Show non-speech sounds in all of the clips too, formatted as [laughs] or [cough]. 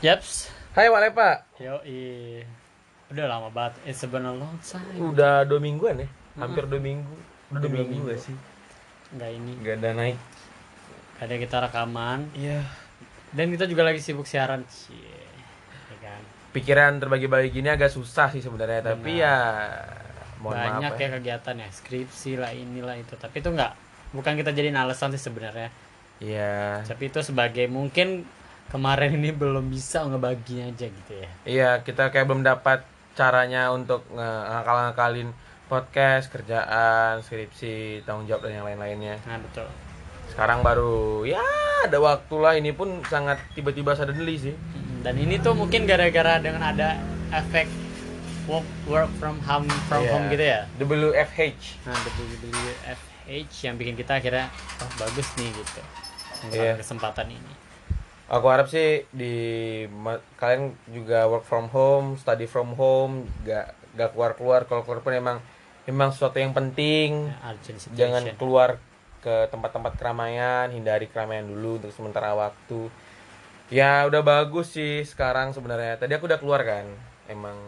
Yaps. Hai Walepa. Yo, udah lama banget. It's been a long time. Udah dua mingguan ya? Hampir dua minggu. Udah dua Dua minggu minggu. gak sih? Enggak ini. Gak ada naik. Ada kita rekaman Iya. dan kita juga lagi sibuk siaran. Cie. Ya kan? Pikiran terbagi-bagi gini agak susah sih sebenarnya, tapi ya mohon Banyak maaf ya kegiatan ya, skripsi lah inilah itu. Tapi itu enggak bukan kita jadiin alasan sih sebenarnya. Iya. Tapi itu sebagai mungkin kemarin ini belum bisa ngebaginya aja gitu ya. Iya, kita kayak belum dapat caranya untuk ngakal-ngakalin podcast, kerjaan, skripsi, tanggung jawab dan yang lain-lainnya. Nah, betul. Sekarang baru ya ada waktu lah ini pun sangat tiba-tiba suddenly sih. Dan ini tuh mungkin gara-gara dengan ada efek work work from home from Iya. home gitu ya. WFH. Nah, WFH yang bikin kita akhirnya oh bagus nih gitu. Iya. kesempatan ini. Aku harap sih di kalian juga work from home, study from home, gak gak keluar keluar. Kalau keluar pun emang emang sesuatu yang penting. Ya, urgent. Jangan keluar ke tempat-tempat keramaian, hindari keramaian dulu untuk sementara waktu. Ya udah bagus sih sekarang sebenarnya. Tadi aku udah keluar kan, emang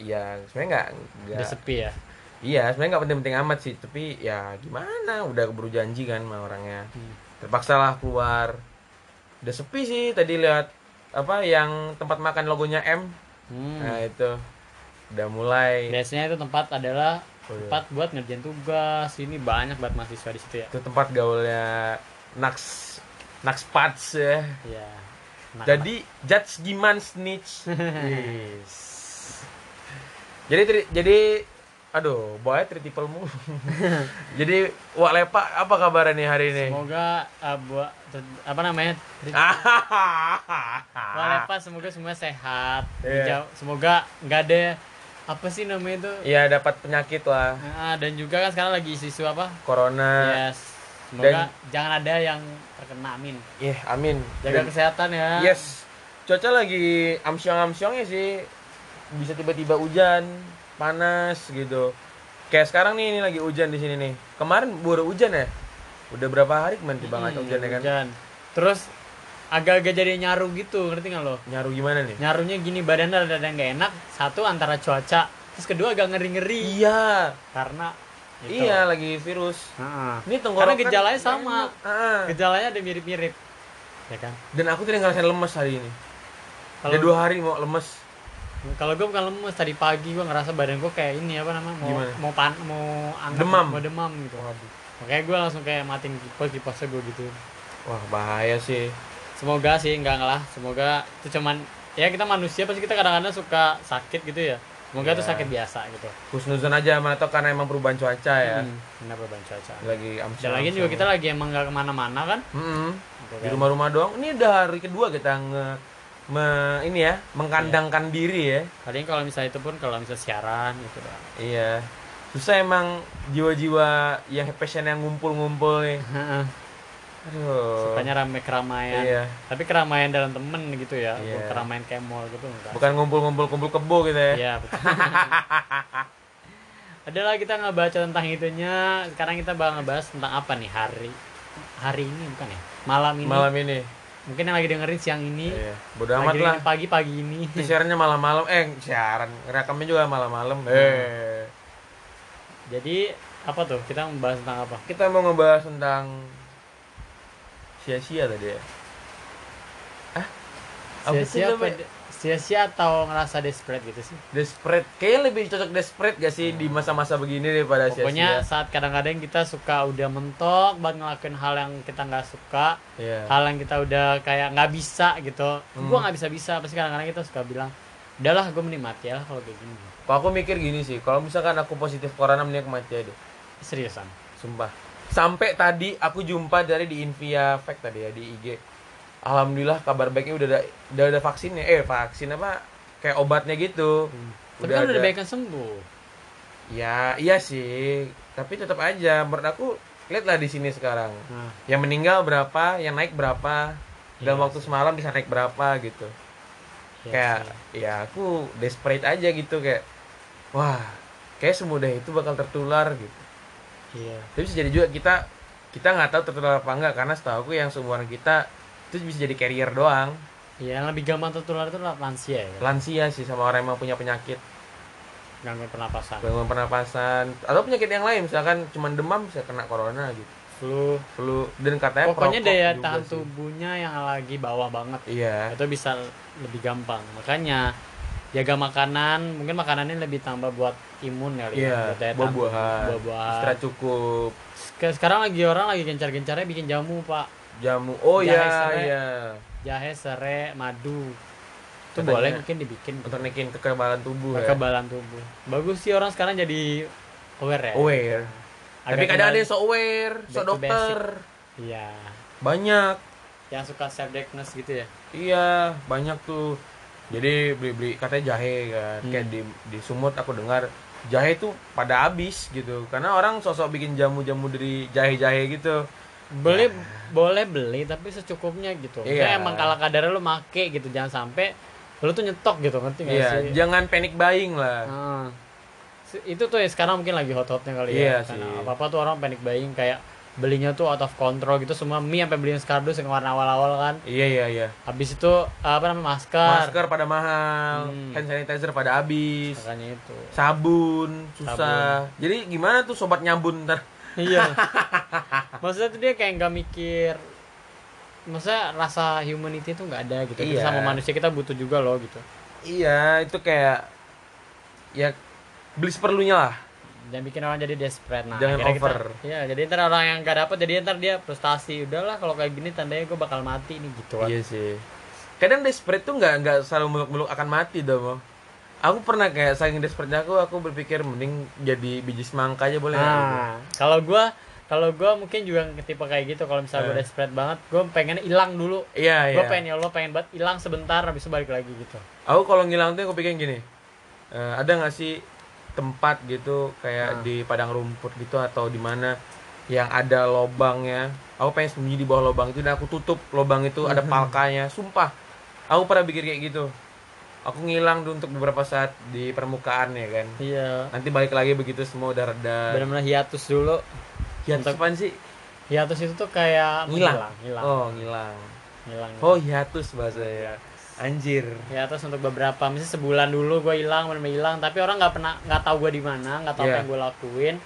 ya sebenarnya nggak Udah sepi ya. iya sebenarnya nggak penting-penting amat sih tapi ya gimana udah keburu janji kan sama orangnya Hmm. terpaksa lah keluar udah sepi sih tadi lihat apa yang tempat makan logonya M Hmm. nah itu udah mulai Biasanya itu tempat adalah Oh, iya. tempat buat ngerjain tugas. Ini banyak banget mahasiswa di situ ya. itu tempat gaulnya Nax Nax Pats ya Iya. Anak-anak. jadi judge gimana snitch [laughs] Yes. jadi jadi aduh boy triple mulu [laughs] jadi Wak Lepa apa kabarnya nih hari ini semoga uh, buat apa namanya? [laughs] Walepa semoga semua sehat. Iya. Dijau- Semoga nggak ada apa sih namanya itu ya dapat penyakit lah Nah, dan juga kan sekarang lagi isu-isu apa? corona yes. Semoga jangan ada yang terkena amin. Iya, amin. Jaga Dan- kesehatan ya. Yes. Cuaca lagi amsyong-amsyongnya sih. Bisa tiba-tiba hujan, panas gitu. Kayak sekarang nih ini lagi hujan di sini nih. Kemarin baru hujan ya? Udah berapa hari kemarin tiba Hmm, hujan ya kan? hujan. Terus agak-agak jadi nyaru gitu, ngerti nggak lo? Nyaru gimana nih? Nyarunya gini badannya ada yang nggak enak. Satu antara cuaca, terus kedua agak ngeri-ngeri Iya. karena gitu. Iya, lagi virus. Heeh. Ini tenggorokan. Karena gejalanya sama. Ah. Gejalanya ada mirip-mirip. Ya kan? Dan aku tadi ngerasain lemes hari ini. Kalau Udah dua hari mau lemes. Kalau gue bukan lemes tadi pagi gue ngerasa badan gue kayak ini apa namanya mau Gimana? mau pan mau Demam. mau demam gitu. Makanya gue langsung kayak matiin kipas kipasnya gue gitu. Wah, bahaya sih. Semoga sih enggak lah. Semoga itu cuman ya kita manusia pasti kita kadang-kadang suka sakit gitu ya. Semoga itu Ya. sakit biasa gitu. Husnuzon aja mana tau karena emang perubahan cuaca ya. Hmm, perubahan cuaca. Lagi Dan amsyong. lagi juga kita lagi emang nggak ke mana-mana kan. Mm-mm. Gitu di rumah-rumah doang ini udah hari kedua kita nge me- ini ya mengkandangkan diri ya Paling kalau misalnya itu pun kalau misalnya siaran gitu doang. iya susah emang jiwa-jiwa yang passion yang ngumpul-ngumpul nih aduh Sukanya rame keramaian. iya Tapi keramaian dalam temen gitu ya. Iya. Bukan keramaian kayak mall gitu enggak. bukan ngumpul-ngumpul kumpul kebo gitu ya Iya, betul. [laughs] Adalah kita ngebaca tentang itunya. Sekarang kita bakal ngebahas tentang apa nih hari hari ini bukan ya? Malam ini. malam ini Mungkin yang lagi dengerin siang ini. iya bodo amat lah dengerin pagi pagi ini. Itu siarannya malam-malam eh siaran rekamnya juga malam-malam Hmm. eh Jadi apa tuh? Kita membahas tentang apa? kita mau ngebahas tentang sia-sia tadi ya ah apa sih Sia-sia apa? Sia-sia atau ngerasa desperate gitu sih? Desperate, kayaknya lebih cocok desperate gak sih di masa-masa begini daripada Pokoknya sia-sia. saat kadang-kadang kita suka udah mentok banget ngelakuin hal yang kita nggak suka, Iya. hal yang kita udah kayak nggak bisa gitu. Hmm. Gua nggak bisa bisa. Pasti kadang-kadang kita suka bilang, udahlah gue menikmati ya kalau kayak gini. Kalau aku mikir gini sih, kalau misalkan aku positif corona mending aku mati aja. Seriusan. Sumpah. Sampai tadi aku jumpa dari di Invia Fact tadi ya di IG. Alhamdulillah kabar baiknya udah ada udah ada vaksinnya. Eh, vaksin apa? Kayak obatnya gitu. Tapi kan udah ada. baikan sembuh. Ya, iya sih. Tapi tetap aja menurut aku lihatlah di sini sekarang. Nah, Yang meninggal berapa, yang naik berapa. Dalam Iya waktu semalam bisa naik berapa gitu. iya kayak sih. ya aku desperate aja gitu kayak wah kayak semudah itu bakal tertular gitu Iya. tapi bisa jadi juga kita kita nggak tahu tertular apa enggak karena setahu aku yang seumuran kita itu bisa jadi carrier doang. Ya yang lebih gampang tertular itu lansia ya. Lansia sih sama orang yang punya penyakit. Gangguan pernapasan. Gangguan pernapasan. Atau penyakit yang lain misalkan cuma demam bisa kena corona gitu. Flu. Flu. Dan katanya pokoknya daya tahan sih. tubuhnya yang lagi bawah banget. Iya. Itu bisa lebih gampang. Makanya jaga makanan. Mungkin makanannya lebih tambah buat imun kali iya daya tahan buah-buahan. buah-buahan. Istirahat cukup. Sek- sekarang lagi orang lagi gencar-gencarnya bikin jamu pak jamu. Oh Jahe iya iya. Jahe serai madu. Itu Katanya boleh mungkin dibikin untuk naikin kekebalan tubuh ya. Kekebalan tubuh. Bagus sih orang sekarang jadi aware ya. Aware. Tapi Agak kadang ada yang so aware so dokter. Iya. Banyak. Yang suka self diagnose gitu ya? Iya banyak tuh. Jadi beli beli katanya jahe kan. Hmm. kayak di di sumut aku dengar jahe tuh pada habis gitu. Karena orang sosok bikin jamu jamu dari jahe jahe gitu beli boleh beli tapi secukupnya gitu. Iya. Maksudnya emang kalau kadarnya lu make gitu jangan sampai lu tuh nyetok gitu ngerti gak iya sih? jangan panic buying lah. Ah. Se- itu tuh ya sekarang mungkin lagi hot-hotnya kali Iya ya karena sih. apa apa tuh orang panic buying kayak belinya tuh out of control gitu. Semua mie sampai beliin kardus yang warna awal-awal kan. Iya iya iya. Habis itu apa namanya masker, masker pada mahal Hmm. hand sanitizer pada habis. Makanya itu. Sabun susah. Jadi gimana tuh sobat nyambun ntar iya [laughs] maksudnya tuh dia kayak nggak mikir maksudnya rasa humanity tuh nggak ada gitu Iya. sama manusia kita butuh juga loh gitu iya itu kayak ya beli seperlunya lah jangan bikin orang jadi desperate nah Jangan over. kita, ya jadi ntar orang yang gak dapet jadi ntar dia frustasi udahlah kalau kayak gini tandanya gue bakal mati nih gitu kan Iya sih. Kadang desperate tuh nggak nggak selalu muluk-muluk akan mati dong. Aku pernah kayak saking desperate aku aku berpikir mending jadi biji semangka aja boleh nah kalau gue kalau gue mungkin juga tipe kayak gitu kalau misalnya gue Eh. desperate banget gue pengen hilang dulu Iya gue iya. pengen ya Allah pengen banget hilang sebentar habis itu balik lagi gitu Aku kalau ngilang tuh aku pikir gini. eh, ada nggak sih tempat gitu kayak Nah. di padang rumput gitu atau di mana yang ada lobangnya. Aku pengen sembunyi di bawah lobang itu dan aku tutup lobang itu ada palkanya. Sumpah. Aku pernah pikir kayak gitu. Aku ngilang tuh untuk beberapa saat di permukaan ya kan. iya Nanti balik lagi begitu semua udah reda. benar-benar hiatus dulu Hiatus Untuk- apaan sih? hiatus itu tuh kayak Ngilang. hilang Oh, ngilang. hilang Oh, hiatus bahasa ya. Anjir. hiatus untuk beberapa misalnya sebulan dulu gue hilang benar-benar hilang tapi orang nggak pernah nggak tahu gue di mana nggak tahu Iya. apa yang gue lakuin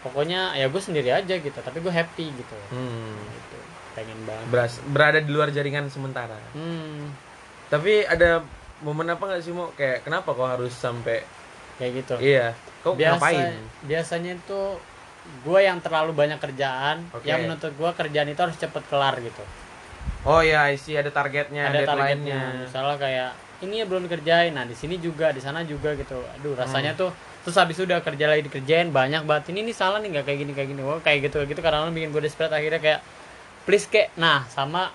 pokoknya ya gue sendiri aja gitu tapi gue happy gitu Hmm. gitu pengen banget Beras, berada di luar jaringan sementara. hmm Tapi ada momen apa nggak sih mau kayak kenapa kok harus sampai kayak gitu. Iya? Kau biasa ngapain? biasanya itu gue yang terlalu banyak kerjaan Oke. yang menurut gue kerjaan itu harus cepet kelar gitu. Oh iya, isi ada targetnya, ada targetnya. misalnya kayak ini ya belum dikerjain. Nah di sini juga di sana juga gitu. Aduh rasanya tuh terus habis udah kerja lagi dikerjain banyak banget. Ini ini salah nih nggak kayak gini kayak gini. Oh kayak gitu gitu. Kadang-kadang bikin gue desperate akhirnya kayak please kayak. Nah sama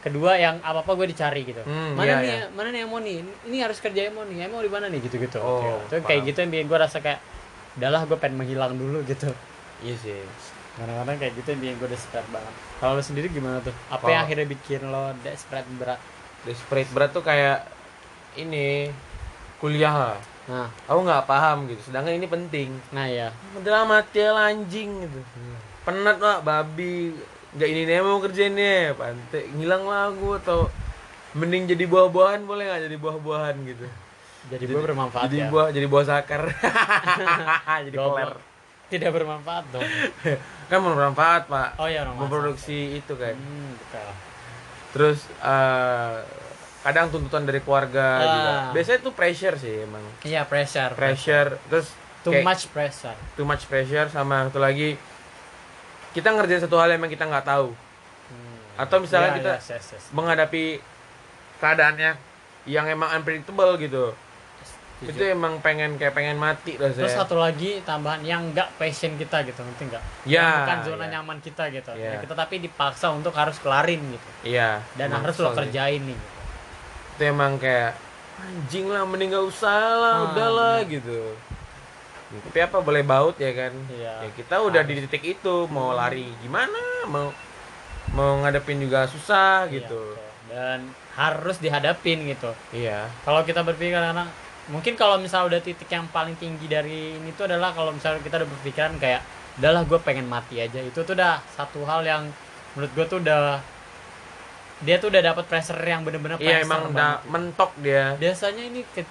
kedua yang apa apa gue dicari gitu Hmm, mana iya, nih iya. mana nih yang mau nih ini harus kerjain mau nih emang di mana nih gitu gitu Oh, itu kayak gitu yang bikin gue rasa kayak udahlah gue pengen menghilang dulu gitu Iya sih. kadang-kadang kayak gitu yang bikin gue desperate banget kalau lo sendiri gimana tuh apa Kalau- yang akhirnya bikin lo desperate berat Desperate berat tuh kayak ini kuliah lah. nah Aku nggak paham gitu. Sedangkan ini penting. nah ya Udah mati anjing gitu. Penat lah babi. Nggak ini nih mau kerjainnya. Pantai ngilang lah aku atau mending jadi buah-buahan boleh nggak jadi buah-buahan gitu. jadi gue bermanfaat jadi ya buah jadi buah sakar. [laughs] jadi peler. tidak bermanfaat dong [laughs] Kan bermanfaat, Pak. oh ya orang Memproduksi itu kan. hmm, betul. Terus eh, kadang tuntutan dari keluarga Ah. juga. Biasanya tuh pressure sih emang. iya pressure Pressure terus too kayak much pressure too much pressure sama satu lagi kita ngerjain satu hal yang emang kita nggak tahu Hmm. atau misalnya Ya, kita yes, yes, yes. menghadapi keadaannya yang emang unpredictable gitu Setuju. itu emang pengen kayak pengen mati terus rasanya satu lagi tambahan yang enggak passion kita gitu ngerti enggak Ya, yang bukan zona ya. nyaman kita gitu Ya. Ya, kita tapi dipaksa untuk harus kelarin gitu iya dan emang harus lo kerjain nih gitu. itu emang kayak anjing lah mending gak usah lah Ah, udahlah gitu tapi apa boleh baut ya kan? Iya. ya kita udah di titik itu mau lari gimana mau mau ngadepin juga susah Iya, gitu. betul. dan harus dihadapin gitu. Iya. Kalau kita berpikir anak mungkin kalau misalnya udah titik yang paling tinggi dari ini tuh adalah kalau misalnya kita udah berpikiran kayak udahlah gue pengen mati aja. Itu tuh udah satu hal yang menurut gue tuh udah dia tuh udah dapat pressure yang bener-bener iya emang udah gitu. mentok dia. Biasanya ini ke,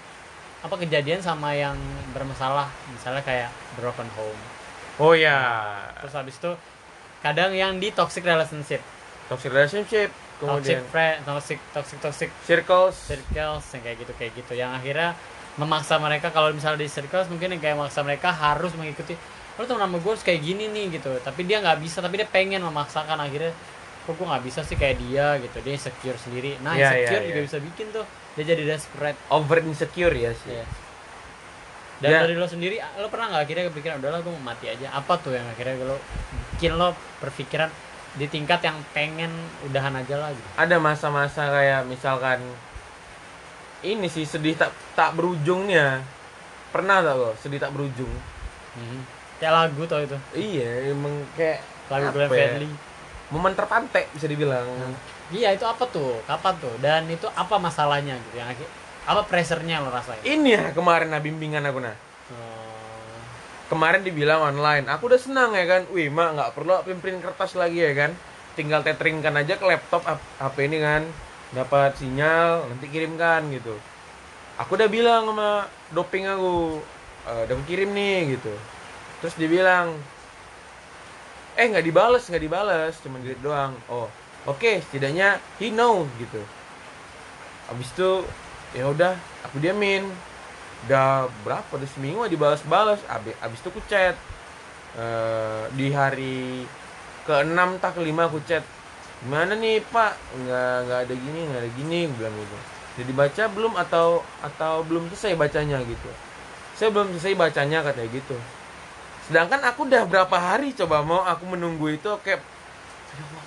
apa kejadian sama yang bermasalah? Misalnya kayak broken home. Oh ya terus habis itu kadang yang di toxic relationship. Toxic relationship toxic kemudian friend toxic toxic toxic circles. Circles yang kayak gitu kayak gitu. Yang akhirnya memaksa mereka kalau misalnya di circles mungkin yang kayak memaksa mereka harus mengikuti lo temen sama gue harus kayak gini nih gitu. Tapi dia nggak bisa tapi dia pengen memaksakan. Akhirnya kok gue nggak bisa sih kayak dia gitu. Dia insecure sendiri. Nah Iya, iya, insecure iya. juga bisa bikin tuh dia jadi desperate over insecure ya sih. Iya. dan Ya. dari lo sendiri lo pernah nggak akhirnya kepikiran udahlah gue mau mati aja. Apa tuh yang akhirnya lo bikin lo berpikiran di tingkat yang pengen udahan aja lah gitu? Ada masa-masa kayak misalkan ini sih sedih tak tak berujungnya. Pernah tak lo sedih tak berujung? Mhm. kayak lagu tau itu? Iya emang kayak lagu Glenn ya? Fredly. Momen terpantek bisa dibilang Iya itu apa tuh? Kapan tuh? Dan itu apa masalahnya gitu? Yang apa pressernya lo rasain? ini ya kemarin nah bimbingan aku nah Oh, kemarin dibilang online aku udah senang ya kan wih mak nggak perlu print kertas lagi ya kan tinggal tetheringkan aja ke laptop ap- HP ini kan dapat sinyal nanti kirimkan gitu aku udah bilang sama doping aku "Eh, udah kirim nih gitu terus dia bilang eh nggak dibales nggak dibales cuma delete doang oh oke setidaknya he know gitu. Abis itu ya udah aku diamin. Udah berapa udah seminggu dibalas-balas. Abis, abis itu aku chat. Eh, di hari ke-6 tak ke-5 aku chat. Gimana nih pak? Nggak nggak ada gini nggak ada gini bilang gitu. Jadi baca belum atau atau belum selesai bacanya gitu. Saya belum selesai bacanya katanya gitu. Sedangkan aku udah berapa hari coba mau aku menunggu itu kayak "Ya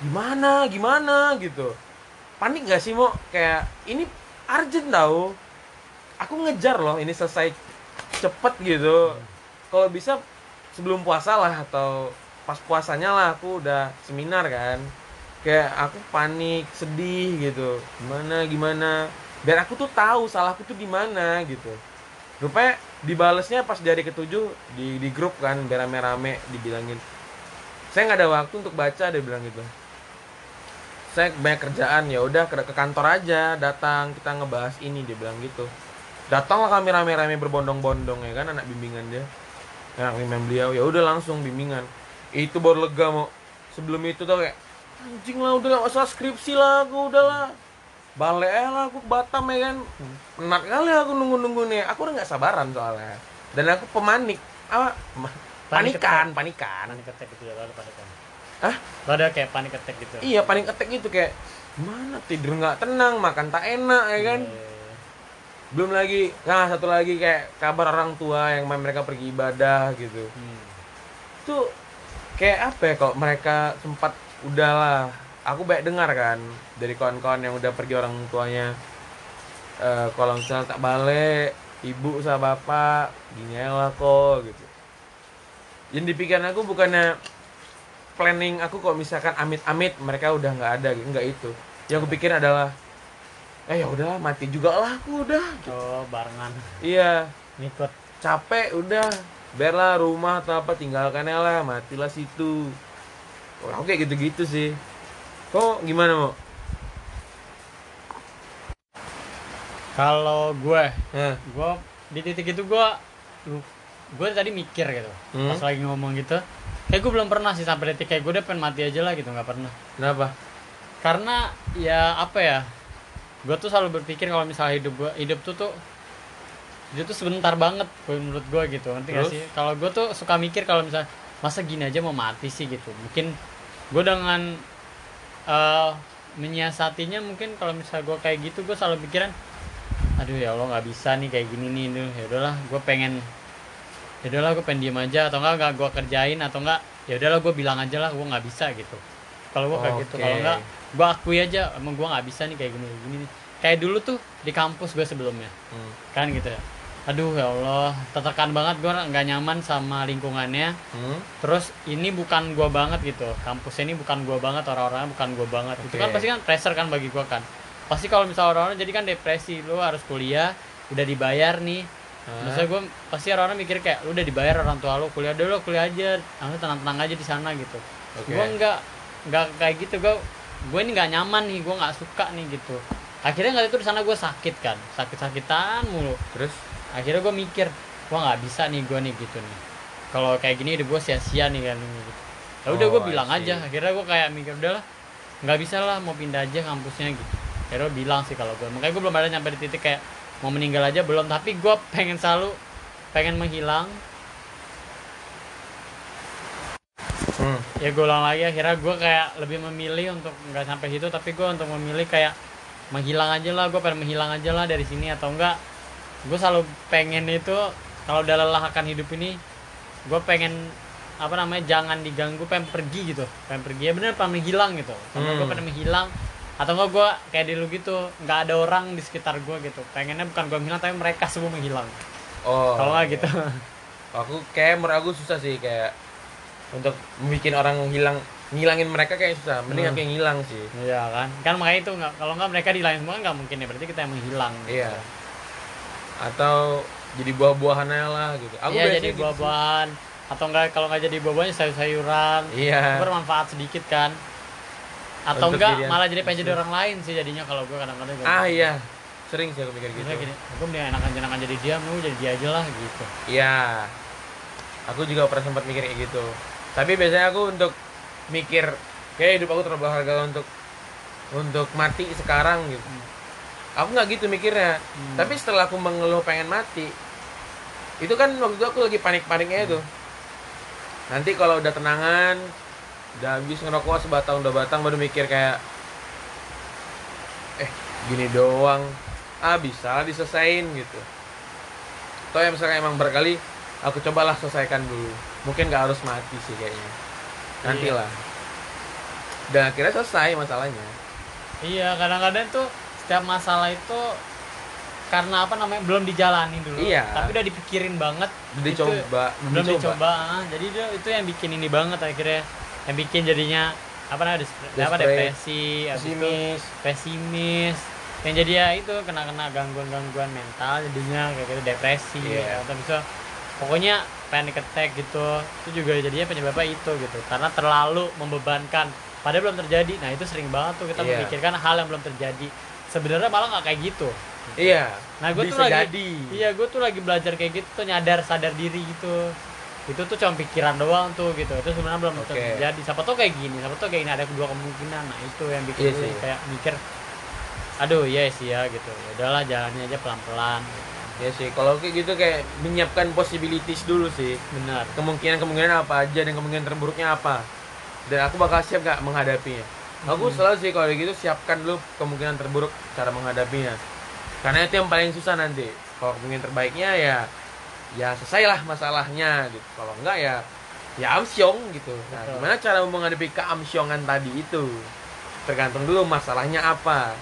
gimana gimana gitu. Panik gak sih mau kayak ini urgent tau. Aku ngejar loh ini selesai cepet gitu. Kalau bisa sebelum puasa lah atau pas puasanya lah aku udah seminar kan. Kayak aku panik sedih gitu. Gimana gimana? Biar aku tuh tahu salahku tuh di mana gitu. Rupanya dibalesnya pas di hari ketujuh di di grup kan biar rame-rame dibilangin saya nggak ada waktu untuk baca dia bilang gitu. Saya banyak kerjaan ya udah ke, ke kantor aja datang kita ngebahas ini dia bilang gitu. Datanglah kami rame-rame berbondong-bondong ya kan anak bimbingan dia. Anak bimbingan beliau ya udah langsung bimbingan. Itu baru lega mau sebelum itu tuh kayak anjing lah udah gak usah skripsi lah aku udah lah. Balik lah aku Batam ya kan. Penat kali aku nunggu-nunggu nih. Aku udah nggak sabaran soalnya. Dan aku pemanik. Apa Panikan panikan panik attack gitu ya lo ada panik attack. Hah? Lo ada kayak panik attack gitu. iya panik attack gitu kayak mana tidur nggak tenang makan tak enak ya kan Iya. belum lagi nah satu lagi kayak kabar orang tua yang mereka pergi ibadah gitu Hmm. itu kayak apa ya kalau mereka sempat udahlah aku baik dengar kan dari kawan-kawan yang udah pergi orang tuanya Eh kalau misalnya tak balik ibu sama bapak gini aja lah kok gitu yang dipikiran aku bukannya planning aku kok misalkan amit-amit mereka udah nggak ada gitu nggak itu. Yang aku pikir adalah eh ya udahlah mati juga lah aku udah. Oh, barengan. Iya. Ngikut. capek udah. Biarlah rumah atau apa tinggalkan aja lah matilah situ. Aku kayak gitu-gitu sih. Kok gimana mau Kalau gue, Hah? gue di titik itu gue gue tadi mikir gitu. Hmm. Pas lagi ngomong gitu, kayak gue belum pernah sih sampai detik kayak gue udah pengen mati aja lah gitu, nggak pernah. kenapa Karena ya apa ya? Gue tuh selalu berpikir kalau misalnya hidup gue hidup tuh tuh hidup tuh sebentar banget menurut gue gitu nanti gak sih kalau gue tuh suka mikir kalau misalnya masa gini aja mau mati sih gitu mungkin gue dengan eh menyiasatinya mungkin kalau misalnya gue kayak gitu gue selalu pikiran aduh ya Allah nggak bisa nih kayak gini nih ya udahlah gue pengen ya udahlah gue pengen diem aja atau enggak nggak gue kerjain atau enggak ya udahlah gue bilang aja lah gue nggak bisa gitu. Kalau gue kayak gitu kalau enggak gue akui aja emang gue nggak bisa nih kayak gini kayak gini nih. Kayak dulu tuh di kampus gue sebelumnya. Hmm. kan gitu ya. Aduh ya Allah tertekan banget gue nggak nyaman sama lingkungannya. Hmm? terus ini bukan gua banget gitu. Kampus ini bukan gua banget orang-orangnya bukan gua banget. Itu kan pasti kan pressure kan bagi gua kan. Pasti kalau misalnya orang-orang jadi kan depresi lu harus kuliah udah dibayar nih Hah? Maksudnya gue pasti orang-orang mikir kayak lu udah dibayar orang tua lu kuliah dulu kuliah aja, langsung tenang-tenang aja di sana gitu. Oke. Gua nggak nggak kayak gitu. Gue gue ini nggak nyaman nih gue nggak suka nih gitu. Akhirnya nggak itu di sana gue sakit kan sakit sakitan mulu. Terus? Akhirnya gue mikir gue nggak bisa nih gue nih gitu nih. Kalau kayak gini udah gue sia-sia nih kan gitu. Ya udah Oh, gue I bilang aja akhirnya gue kayak mikir udahlah nggak bisa lah mau pindah aja kampusnya gitu. Akhirnya gue bilang sih kalau gue makanya gue belum ada nyampe di titik kayak mau meninggal aja belum tapi gue pengen selalu pengen menghilang hmm. ya gue ulang lagi akhirnya gue kayak lebih memilih untuk nggak sampai situ tapi gue untuk memilih kayak menghilang aja lah gue pengen menghilang aja lah dari sini atau enggak gue selalu pengen itu kalau udah lelah akan hidup ini gue pengen apa namanya jangan diganggu pengen pergi gitu pengen pergi ya bener pengen menghilang gitu sama gue Hmm. pengen menghilang atau enggak gue kayak dulu gitu nggak ada orang di sekitar gue gitu pengennya bukan gue menghilang tapi mereka semua menghilang oh kalau nggak gitu aku kayak menurut aku susah sih kayak untuk bikin orang hilang ngilangin mereka kayak susah mending Hmm. aku yang hilang sih Iya kan, kan makanya itu nggak kalau nggak mereka di lain semua nggak mungkin ya berarti kita yang menghilang. gitu. Iya. atau jadi buah-buahannya lah gitu aku iya jadi gitu buah-buahan atau enggak kalau nggak jadi buah-buahnya sayur-sayuran. iya Bermanfaat sedikit kan. Atau Untuk enggak jadian- malah jadi pengen jadi orang lain sih jadinya kalau gue kadang-kadang gua ah mikir. iya sering sih aku mikir gitu Misalnya gini, gue mending enakan enakan jadi dia, mau jadi dia aja lah gitu. Iya. Aku juga pernah sempat mikir kayak gitu. Tapi biasanya aku untuk mikir kayak hidup aku terlalu berharga untuk untuk mati sekarang gitu. Aku nggak gitu mikirnya. Hmm. Tapi setelah aku mengeluh pengen mati, itu kan waktu itu aku lagi panik-paniknya itu. Nanti kalau udah tenangan, udah habis ngerokok sebatang dua batang baru mikir kayak eh gini doang ah bisa diselesain gitu Atau yang misalnya emang berkali aku cobalah selesaikan dulu mungkin nggak harus mati sih kayaknya nantilah dan akhirnya selesai masalahnya Iya, kadang-kadang tuh setiap masalah itu karena apa namanya belum dijalani dulu. Iya. Tapi udah dipikirin banget. Udah Itu- dicoba belum dicoba ah. jadi itu, itu yang bikin ini banget akhirnya yang bikin jadinya apa namanya apa depresi habis itu pesimis. Pesimis. Yang jadi ya itu kena kena gangguan gangguan mental jadinya kayak gitu depresi Iya. atau bisa pokoknya panic attack gitu itu juga jadinya penyebabnya itu gitu. Karena terlalu membebankan. Padahal belum terjadi. Nah itu sering banget tuh kita Iya. memikirkan hal yang belum terjadi. Sebenarnya malah nggak kayak gitu. Iya. Nah, gue tuh bisa lagi jadi. Iya, gue tuh lagi belajar kayak gitu tuh nyadar sadar diri gitu. Itu tuh cuma pikiran doang tuh gitu. Itu sebenarnya belum Oke. terjadi. Siapa tuh kayak gini, siapa tuh kayak gini ada kedua kemungkinan. Nah, itu yang bikin Iya gue sih. kayak mikir aduh iya sih ya gitu. Ya udahlah jalannya aja pelan-pelan. ya sih kalau kayak gitu kayak menyiapkan possibilities dulu sih Benar. kemungkinan kemungkinan apa aja dan kemungkinan terburuknya apa dan aku bakal siap gak menghadapinya aku Hmm. selalu sih kalau gitu siapkan dulu kemungkinan terburuk cara menghadapinya karena itu yang paling susah nanti kalau kemungkinan terbaiknya ya ya selesailah masalahnya gitu. Kalau enggak ya ya amsyong gitu. Nah Betul. gimana cara menghadapi keamsyongan tadi itu? Tergantung dulu masalahnya apa.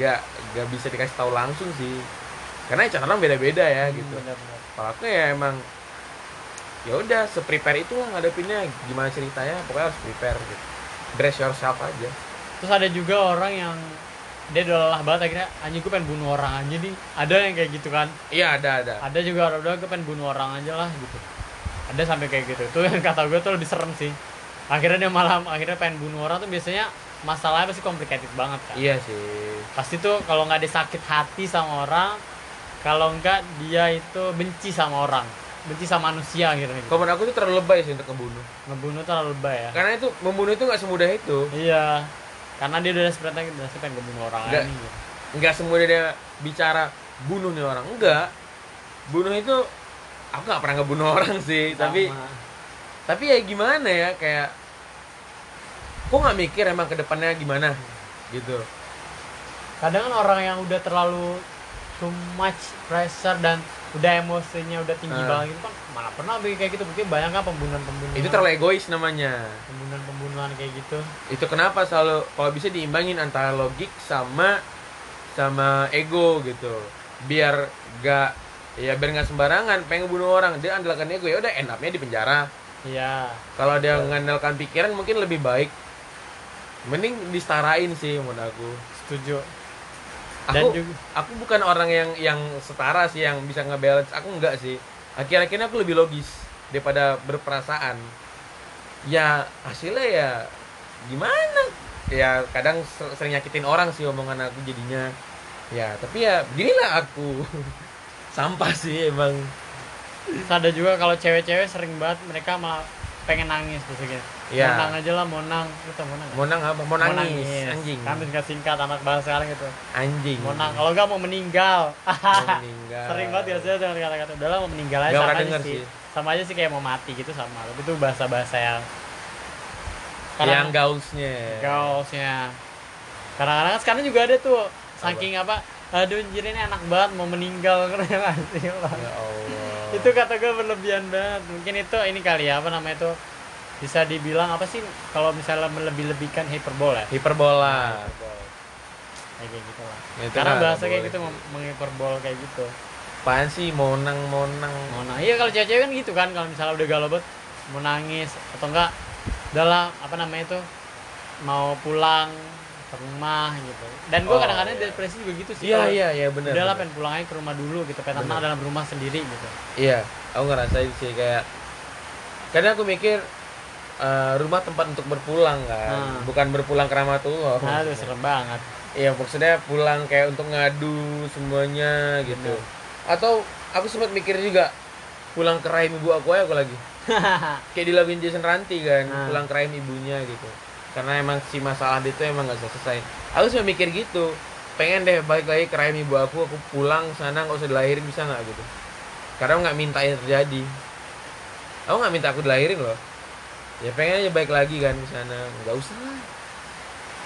Gak gak bisa dikasih tahu langsung sih. Karena cara orang beda-beda ya Hmm, gitu. benar-benar. kalau aku ya emang ya udah seprepare itu lah ngadepinnya gimana ceritanya pokoknya harus prepare gitu. Dress yourself aja. Terus ada juga orang yang dia udah lelah banget akhirnya anjing gue pengen bunuh orang aja nih. Ada yang kayak gitu kan. iya ada ada. Ada juga orang udah gue pengen bunuh orang aja lah gitu. Ada sampai kayak gitu. Itu yang kata gue tuh lebih serem sih. Akhirnya dia malam akhirnya pengen bunuh orang tuh biasanya masalahnya pasti complicated banget kan? Iya sih. Pasti tuh kalau nggak disakit hati sama orang kalau enggak dia itu benci sama orang benci sama manusia akhirnya. Gitu. kalau menurut aku itu terlalu lebay sih untuk ngebunuh. Ngebunuh terlalu lebay ya? Karena itu membunuh itu nggak semudah itu. Iya karena dia udah desperate lagi udah pengen ngebunuh orang Nggak. aja nih gitu. nggak semudah dia bicara bunuh nih orang enggak bunuh itu aku nggak pernah ngebunuh [laughs] orang sih tapi Sama. tapi ya gimana ya kayak kok nggak mikir emang ke depannya gimana gitu kadang kan orang yang udah terlalu too much pressure dan udah emosinya udah tinggi Ah. banget itu kan mana pernah bikin kayak gitu. Mungkin banyak kan pembunuhan-pembunuhan. Itu terlalu egois namanya. Pembunuhan-pembunuhan kayak gitu. Itu kenapa selalu kalau bisa diimbangin antara logik sama sama ego gitu. Biar gak ya biar nggak sembarangan pengen bunuh orang. Dia andalkan ego ya udah end up-nya di penjara. Iya. Kalau dia mengandalkan pikiran mungkin lebih baik mending disetarain sih menurut aku. Setuju dan aku juga aku bukan orang yang yang setara sih yang bisa ngebalance. Aku enggak sih. Akhir-akhirnya aku lebih logis daripada berperasaan. Ya hasilnya ya gimana? Ya kadang ser- sering nyakitin orang sih omongan aku jadinya. Ya tapi ya beginilah aku. [laughs] Sampah sih emang. Terus ada juga kalau cewek-cewek sering banget mereka malah pengen nangis terus Iya. Monang aja lah, monang. Tau monang? nggak? mau nang apa mau nangis anjing Kan singkat singkat anak bahasa sekarang gitu. anjing Monang. Kalau nggak mau meninggal. Mau [laughs] meninggal sering banget ya saya dengan kata-kata udah lah mau meninggal aja Nggak sama aja sih. sih. Sama aja sih kayak mau mati gitu sama. Tapi itu bahasa-bahasa yang yang gaulsnya gaulsnya. Kadang-kadang sekarang juga ada tuh saking apa? Aduh anjir ini anak banget mau meninggal [laughs] keren ya Allah itu kata gue berlebihan banget mungkin itu ini kali ya apa namanya itu bisa dibilang apa sih kalau misalnya melebih-lebihkan hiperbol ya hiperbola. Hiperbol. Kayak gitu lah. Ya, karena bahasa kayak gitu menghiperbol kayak gitu. Apaan sih monang monang mau nah iya kalau cewek-cewek kan gitu kan kalau misalnya udah galau banget mau nangis atau enggak udahlah apa namanya itu mau pulang ke rumah gitu. Dan gue Oh, kadang-kadang iya. depresi juga gitu sih iya iya iya benar udahlah benar. pengen pulang aja ke rumah dulu gitu pengen tenang dalam rumah sendiri gitu. Iya, aku ngerasain sih kayak kadang aku mikir eh, rumah tempat untuk berpulang kan, Hmm. bukan berpulang ke rahmatullah. aduh serem banget Iya, maksudnya pulang kayak untuk ngadu semuanya gitu. Bener. Atau aku sempat mikir juga pulang ke rahim ibu aku aja aku lagi. [laughs] kayak dilaguin Jason Ranti kan, Hmm. pulang ke rahim ibunya gitu. Karena emang si masalah itu emang gak selesai. Aku sempat mikir gitu, pengen deh balik lagi ke rahim ibu aku, aku pulang sana nggak usah dilahirin bisa nggak gitu. Karena nggak minta itu terjadi. Aku nggak minta aku dilahirin loh. Ya pengen aja balik lagi kan ke sana, nggak usah lah.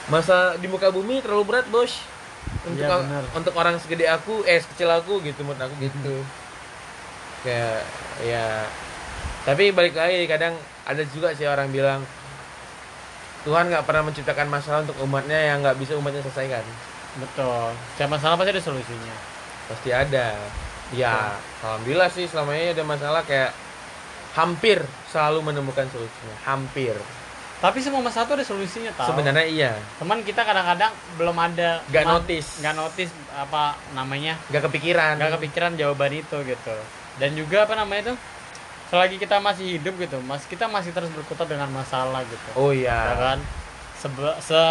Masa di muka bumi terlalu berat bos. Untuk bener. untuk orang segede aku, eh sekecil aku gitu menurut aku gitu. Kayak ya tapi balik lagi kadang ada juga sih orang bilang Tuhan nggak pernah menciptakan masalah untuk umatnya yang nggak bisa umatnya selesaikan. betul setiap masalah pasti ada solusinya Pasti ada. Ya, alhamdulillah sih selama ini ada masalah kayak hampir selalu menemukan solusinya. Hampir. tapi semua masalah tuh ada solusinya tau Sebenarnya iya. teman kita kadang-kadang belum ada Nggak notice. nggak notice apa namanya Nggak kepikiran. nggak kepikiran jawaban itu gitu dan juga apa namanya itu selagi kita masih hidup gitu mas kita masih terus berkutat dengan masalah gitu Oh ya iya. kan Sebe- se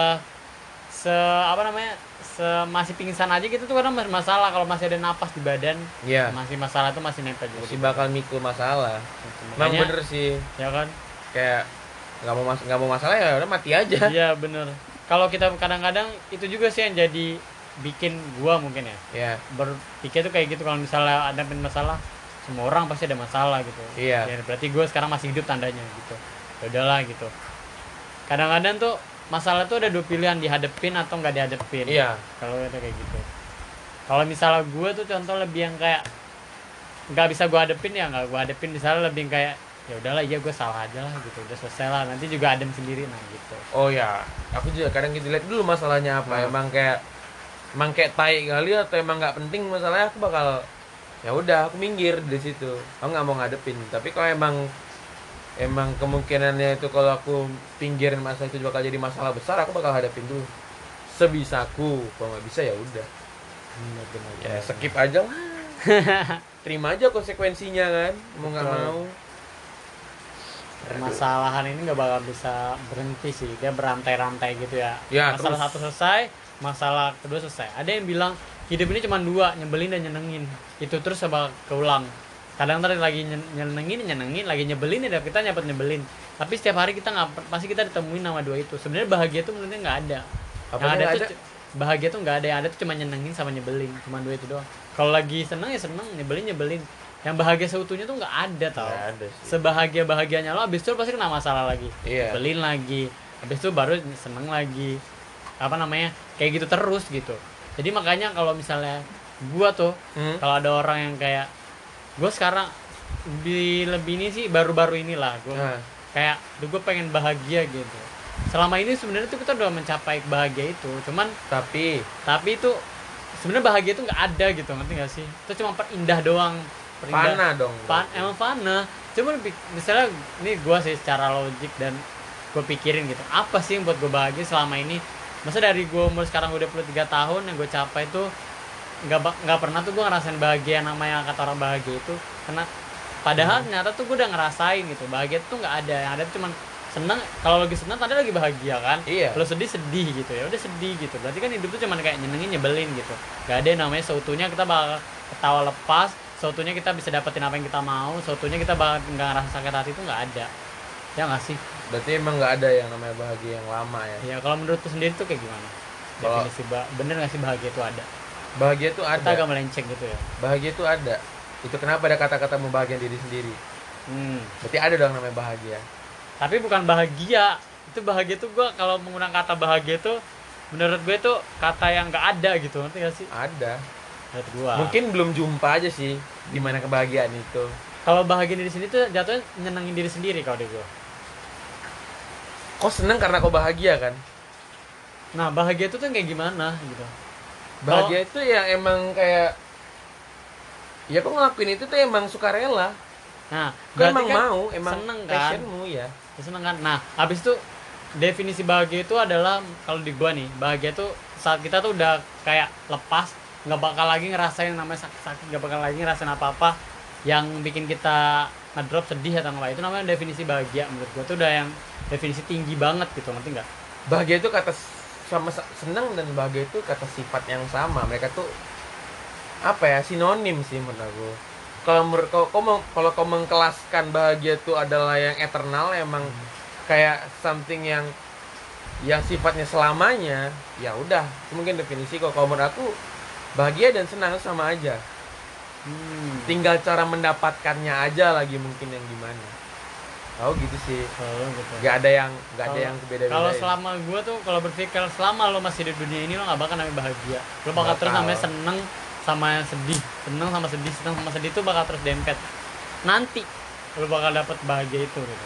se apa namanya se masih pingsan aja gitu tuh masih masalah kalau masih ada napas di badan Iya. masih masalah tuh masih nempel juga Masih bakal mikul masalah. Gitu. Emang Makanya, bener sih. ya kan Kayak nggak mau mas nggak mau masalah ya udah mati aja. iya bener kalau kita kadang-kadang itu juga sih yang jadi bikin gua mungkin ya Iya. berpikir tuh kayak gitu kalau misalnya ada masalah semua orang pasti ada masalah gitu Iya. ya berarti gue sekarang masih hidup tandanya gitu ya udahlah gitu kadang-kadang tuh masalah tuh ada dua pilihan dihadepin atau nggak dihadepin Iya. kalau itu kayak gitu kalau misalnya gue tuh contoh lebih yang kayak nggak bisa gue hadepin ya nggak gue hadepin misalnya lebih yang kayak ya udahlah iya gue salah aja lah gitu udah selesai lah nanti juga adem sendiri nah gitu Oh ya, aku juga kadang gitu lihat dulu masalahnya apa. Hmm. Emang kayak emang kayak tai kali atau emang nggak penting masalahnya aku bakal ya udah aku minggir di situ. Aku nggak mau ngadepin. Tapi kalau emang emang kemungkinannya itu kalau aku pinggirin masalah itu bakal jadi masalah besar, aku bakal hadapin dulu. Sebisaku, kalau nggak bisa ya udah. Ya skip aja lah. [laughs] Terima aja konsekuensinya kan, mau nggak mau. permasalahan ini nggak bakal bisa berhenti sih dia berantai-rantai gitu ya, Ya, masalah terus. satu selesai masalah kedua selesai ada yang bilang hidup ini cuma dua nyebelin dan nyenengin itu terus bakal keulang kadang ntar lagi nyen- nyenengin nyenengin lagi nyebelin ya kita nyapet nyebelin. Tapi setiap hari kita nggak pasti kita ditemuin nama dua itu. Sebenarnya bahagia tuh menurutnya nggak ada. Apa yang ada, tuh ada? bahagia tuh nggak ada. Yang ada tuh cuma nyenengin sama nyebelin cuma dua itu doang. Kalau lagi seneng ya seneng nyebelin nyebelin. Yang bahagia seutuhnya tuh nggak ada tau. Nggak ada sih. sebahagia bahagianya lo abis itu lo pasti kena masalah lagi. Iya. beliin lagi. Habis itu baru seneng lagi. Apa namanya? Kayak gitu terus gitu. Jadi makanya kalau misalnya gua tuh Hmm? kalau ada orang yang kayak gue sekarang di lebih ini sih baru-baru inilah gue Nah. kayak duh gue pengen bahagia gitu. Selama ini sebenarnya tuh kita udah mencapai bahagia itu cuman Tapi tapi itu sebenarnya bahagia itu nggak ada gitu ngerti gak sih? Itu cuma perindah doang. Perindah. Fana dong. Pan, emang fana. Cuman misalnya ini gue sih secara logik dan gue pikirin gitu apa sih yang buat gue bahagia selama ini? Masa dari gue umur sekarang udah 23 tahun yang gue capai tuh nggak nggak pernah tuh gue ngerasain bahagia namanya kata orang bahagia itu. Karena padahal ternyata tuh gue udah ngerasain gitu bahagia tuh nggak ada. Yang ada tuh cuman seneng kalau lagi seneng tadi lagi bahagia kan? Iya. kalau sedih sedih gitu ya. Udah sedih gitu. Berarti kan hidup tuh cuman kayak nyenengin nyebelin gitu. Gak ada yang namanya seutuhnya kita bakal ketawa lepas seutuhnya kita bisa dapetin apa yang kita mau seutuhnya kita bakal nggak ngerasa sakit hati itu nggak ada. Ya nggak sih? Berarti emang nggak ada yang namanya bahagia yang lama ya? Ya kalau menurut lu sendiri tuh kayak gimana? Definisi ba- bener nggak sih bahagia itu ada bahagia tuh kita ada. agak melenceng gitu ya. Bahagia tuh ada. Itu kenapa ada kata-kata membahagiakan diri sendiri? Hmm. berarti ada dong namanya bahagia. Tapi bukan bahagia. Itu bahagia tuh gua kalau menggunakan kata bahagia tuh menurut gue tuh kata yang nggak ada gitu ngerti gak sih? Ada. Menurut gua. Mungkin belum jumpa aja sih di mana kebahagiaan itu. Kalau bahagia diri sendiri tuh jatuhnya nyenengin diri sendiri kalau di gua. Kok seneng karena kau bahagia kan? Nah bahagia itu tuh kayak gimana gitu bahagia itu ya emang kayak ya kok ngelakuin itu tuh emang sukarela nah kau emang mau emang seneng kan? passionmu ya. Ya, seneng kan? Nah habis itu definisi bahagia itu adalah kalau di gua nih bahagia tuh saat kita tuh udah kayak lepas nggak bakal lagi ngerasain namanya sakit-sakit nggak bakal lagi ngerasain apa-apa yang bikin kita ngedrop sedih atau apa itu namanya definisi bahagia menurut gua. Tuh udah yang definisi tinggi banget gitu ngerti nggak? Bahagia itu kata sama sa- seneng dan bahagia itu kata sifat yang sama. Mereka tuh apa ya sinonim sih menurut aku. Kalau menurut kau kau mau- kalau kau mengkelaskan bahagia itu adalah yang eternal emang kayak something yang yang sifatnya selamanya ya udah. Mungkin definisi kok kalau menurut aku bahagia dan senang itu sama aja. Hmm. tinggal cara mendapatkannya aja lagi mungkin yang gimana oh gitu sih. Kalau gitu. Nggak ada yang nggak ada Kalau- yang beda-beda kalau selama gua tuh kalau berpikir selama lo masih di dunia ini lo nggak bakal namanya bahagia. Lo bakal Bakal. terus namanya seneng sama sedih. Seneng sama sedih seneng sama sedih itu bakal terus dempet. Nanti lo bakal dapet bahagia itu gitu.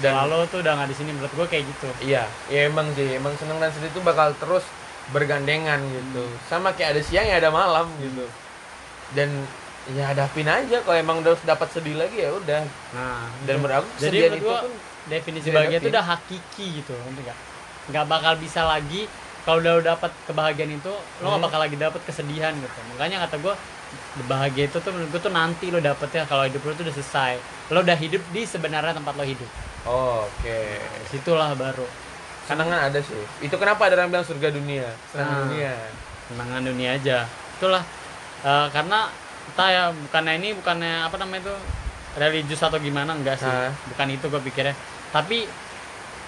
Dan- lo tuh udah nggak di sini menurut gua kayak gitu. Iya, ya emang sih, emang seneng dan sedih itu bakal terus bergandengan gitu. Sama kayak ada siang ya ada malam gitu. Dan ya hadapin aja kalau emang udah dapat sedih lagi ya udah. nah Dan gitu. menurut aku jadi menurut itu gua pun definisi bahagia itu udah hakiki gitu ngerti nggak nggak bakal bisa lagi kalau udah dapat kebahagiaan itu lo nggak Hmm. bakal lagi dapat kesedihan gitu makanya kata gue bahagia itu tuh menurut gue tuh nanti lo dapetnya kalau hidup lo tuh udah selesai lo udah hidup di sebenarnya tempat lo hidup Oke. situlah baru Kenangan ada sih. Itu kenapa ada orang bilang surga dunia, senang Nah. dunia. kenangan dunia aja itulah Eh, karena entah ya bukannya ini bukannya apa namanya itu religius atau gimana enggak sih Hah? bukan itu gue pikirnya tapi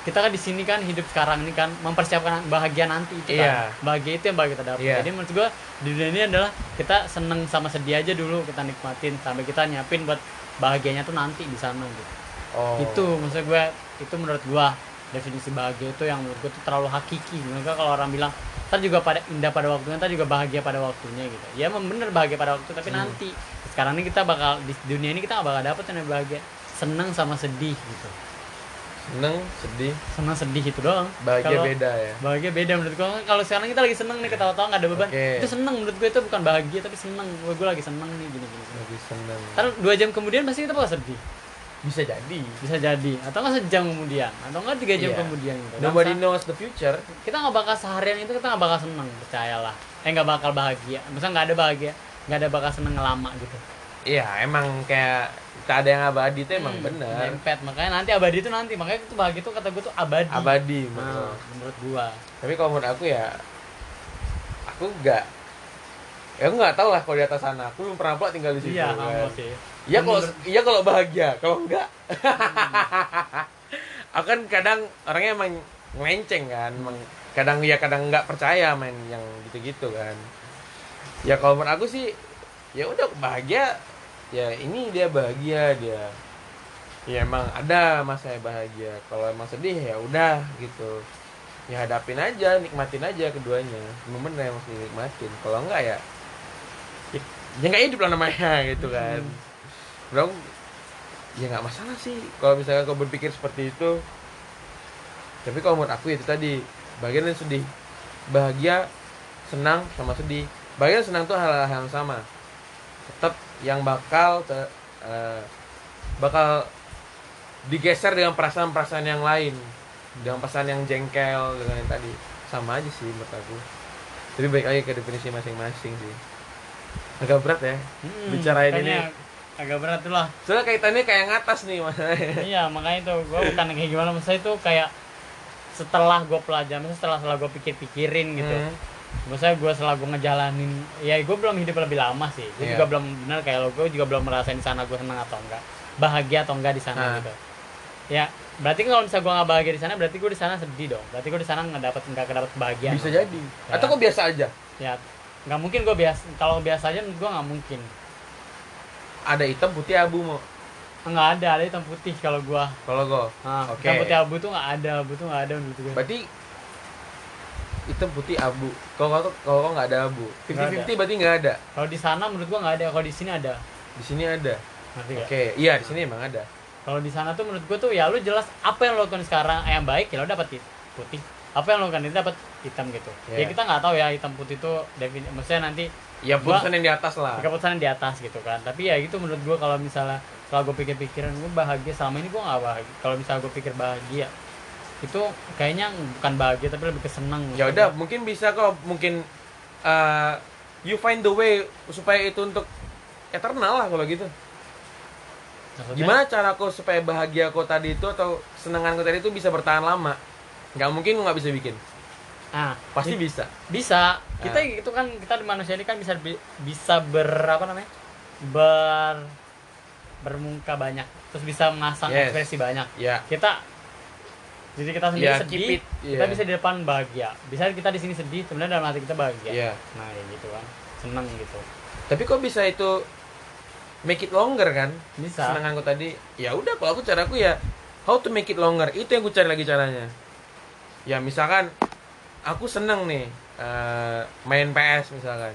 kita kan di sini kan hidup sekarang ini kan mempersiapkan bahagia nanti itu Iya. kan bahagia itu yang bakal kita dapat Iya. jadi menurut gue di dunia ini adalah kita seneng sama sedih aja dulu kita nikmatin sampai kita nyiapin buat bahagianya tuh nanti di sana gitu Oh. itu maksud gue itu menurut gue definisi bahagia itu yang menurut gue tuh terlalu hakiki menurut gue kalau orang bilang ntar juga pada indah pada waktunya ntar juga bahagia pada waktunya gitu ya emang bener bahagia pada waktu tapi Hmm. nanti sekarang ini kita bakal di dunia ini kita gak bakal dapet yang bahagia seneng sama sedih gitu seneng, sedih, seneng sedih itu doang bahagia Kalau- beda ya. bahagia beda menurut gue kalau sekarang kita lagi seneng nih ketawa-tawa gak ada beban Oke. itu seneng menurut gue itu bukan bahagia tapi seneng gue, gue lagi seneng nih gini gini, gini. Lebih seneng. ntar dua jam kemudian pasti kita bakal sedih Bisa jadi. bisa jadi. Atau nggak sejam kemudian. Atau nggak tiga jam Iya. kemudian gitu. Nobody knows the future. kita nggak bakal seharian itu kita nggak bakal seneng percayalah. Eh nggak bakal bahagia. Masa nggak ada bahagia. Nggak ada bakal seneng lama gitu. Iya, emang kayak tak ada yang abadi itu emang Hmm, benar. dempet makanya nanti abadi itu nanti. Makanya itu bahagia itu kata gue tuh abadi. Abadi Nah, menurut. menurut gua. Tapi kalau menurut aku ya aku enggak ya aku nggak tahu lah kalau di atas sana. Aku belum pernah pula tinggal di situ iya kan. sih iya kalau iya kalau bahagia kalau enggak. Aku kan kadang orangnya emang ngelenceng kan emang kadang ya kadang nggak percaya main yang gitu-gitu kan. Ya kalau menurut aku sih ya udah bahagia ya ini dia bahagia dia ya emang ada masa bahagia. Kalau emang sedih ya udah gitu. Ya hadapin aja nikmatin aaja keduanya momen yang mesti nikmatin kalau enggak ya ya, nggak hidup lah namanya [laughs] gitu kan dong ya nggak masalah sih. Kalau misalnya kau berpikir seperti itu tapi kalau menurut aku itu tadi bagian dan sedih. Bahagia senang sama sedih. Bahagia dan senang tuh hal-hal yang sama. Tetap yang bakal te- eh, bakal digeser dengan perasaan-perasaan yang lain. Dengan perasaan yang jengkel dengan yang tadi. Sama aja sih menurut aku. Tapi baik lagi ke definisi masing-masing sih. Agak berat ya Hmm, Bicarain ini. Agak berat tuh lah. Soalnya kaitannya kayak yang atas nih mas. [laughs] Iya makanya tuh gue bukan kayak gimana. Maksudnya itu kayak setelah gue pelajari setelah setelah gue pikir-pikirin gitu. Hmm. maksudnya gue setelah gue ngejalanin ya gue belum hidup lebih lama sih. Gue Iya. juga belum benar kayak lo gue juga belum merasain di sana gue senang atau enggak. Bahagia atau enggak di sana Ah. gitu. Ya berarti kalau misalnya gue nggak bahagia di sana berarti gue di sana sedih dong. Berarti gue di sana nggak dapat nggak dapat kebahagiaan. Bisa jadi. Ya. atau kok biasa aja? Ya nggak mungkin gue biasa kalau biasa aja gue nggak mungkin ada hitam putih abu mau nggak ada ada hitam putih kalau gue kalau kok nah, Oke. hitam putih abu tuh nggak ada abu tuh nggak ada menurut gue berarti hitam putih abu. Kalau kau kalau kau nggak ada abu. Fifty fifty berarti nggak ada? Kalau di sana menurut gue nggak ada kalau di sini ada. Di sini ada? Oke nggak? iya di sini emang ada. Kalau di sana tuh menurut gue tuh ya lu jelas apa yang lo lakukan sekarang eh, yang baik ya lo dapat hit- putih apa yang lo itu dapat hitam gitu. Ya Iya. kita nggak tahu ya hitam putih itu defini maksudnya nanti ya Gua- putusan yang di atas lah. Keputusan di atas gitu kan. Tapi ya gitu menurut gue kalau misalnya kalau gue pikir-pikiran gue bahagia. Selama ini gue nggak bahagia. Kalau misalnya gue pikir bahagia itu kayaknya bukan bahagia tapi lebih ke seneng. Ya udah mungkin bisa kok mungkin uh, you find the way supaya itu untuk eternal lah kalau gitu. Maksudnya, gimana cara kau supaya bahagia kau tadi itu atau senengan kau tadi itu bisa bertahan lama nggak mungkin kau nggak bisa bikin. Ah pasti bi- bisa. bisa. Kita Ah. itu kan kita di manusia ini kan bisa bi- bisa ber apa namanya? Ber bermuka banyak. Terus bisa mengasah Yes. ekspresi banyak. Ya. Kita jadi kita sendiri Ya, sedih it, kita yeah. bisa di depan bahagia. Bisa kita di sini sedih sebenarnya dalam hati kita bahagia. Iya. nah ya gitu kan. Seneng gitu. Tapi kok bisa itu make it longer kan? Bisa. Senengan kau tadi. Ya udah kalau aku caraku ya how to make it longer. Itu yang ku cari lagi caranya ya misalkan aku seneng nih eh, main PS misalkan.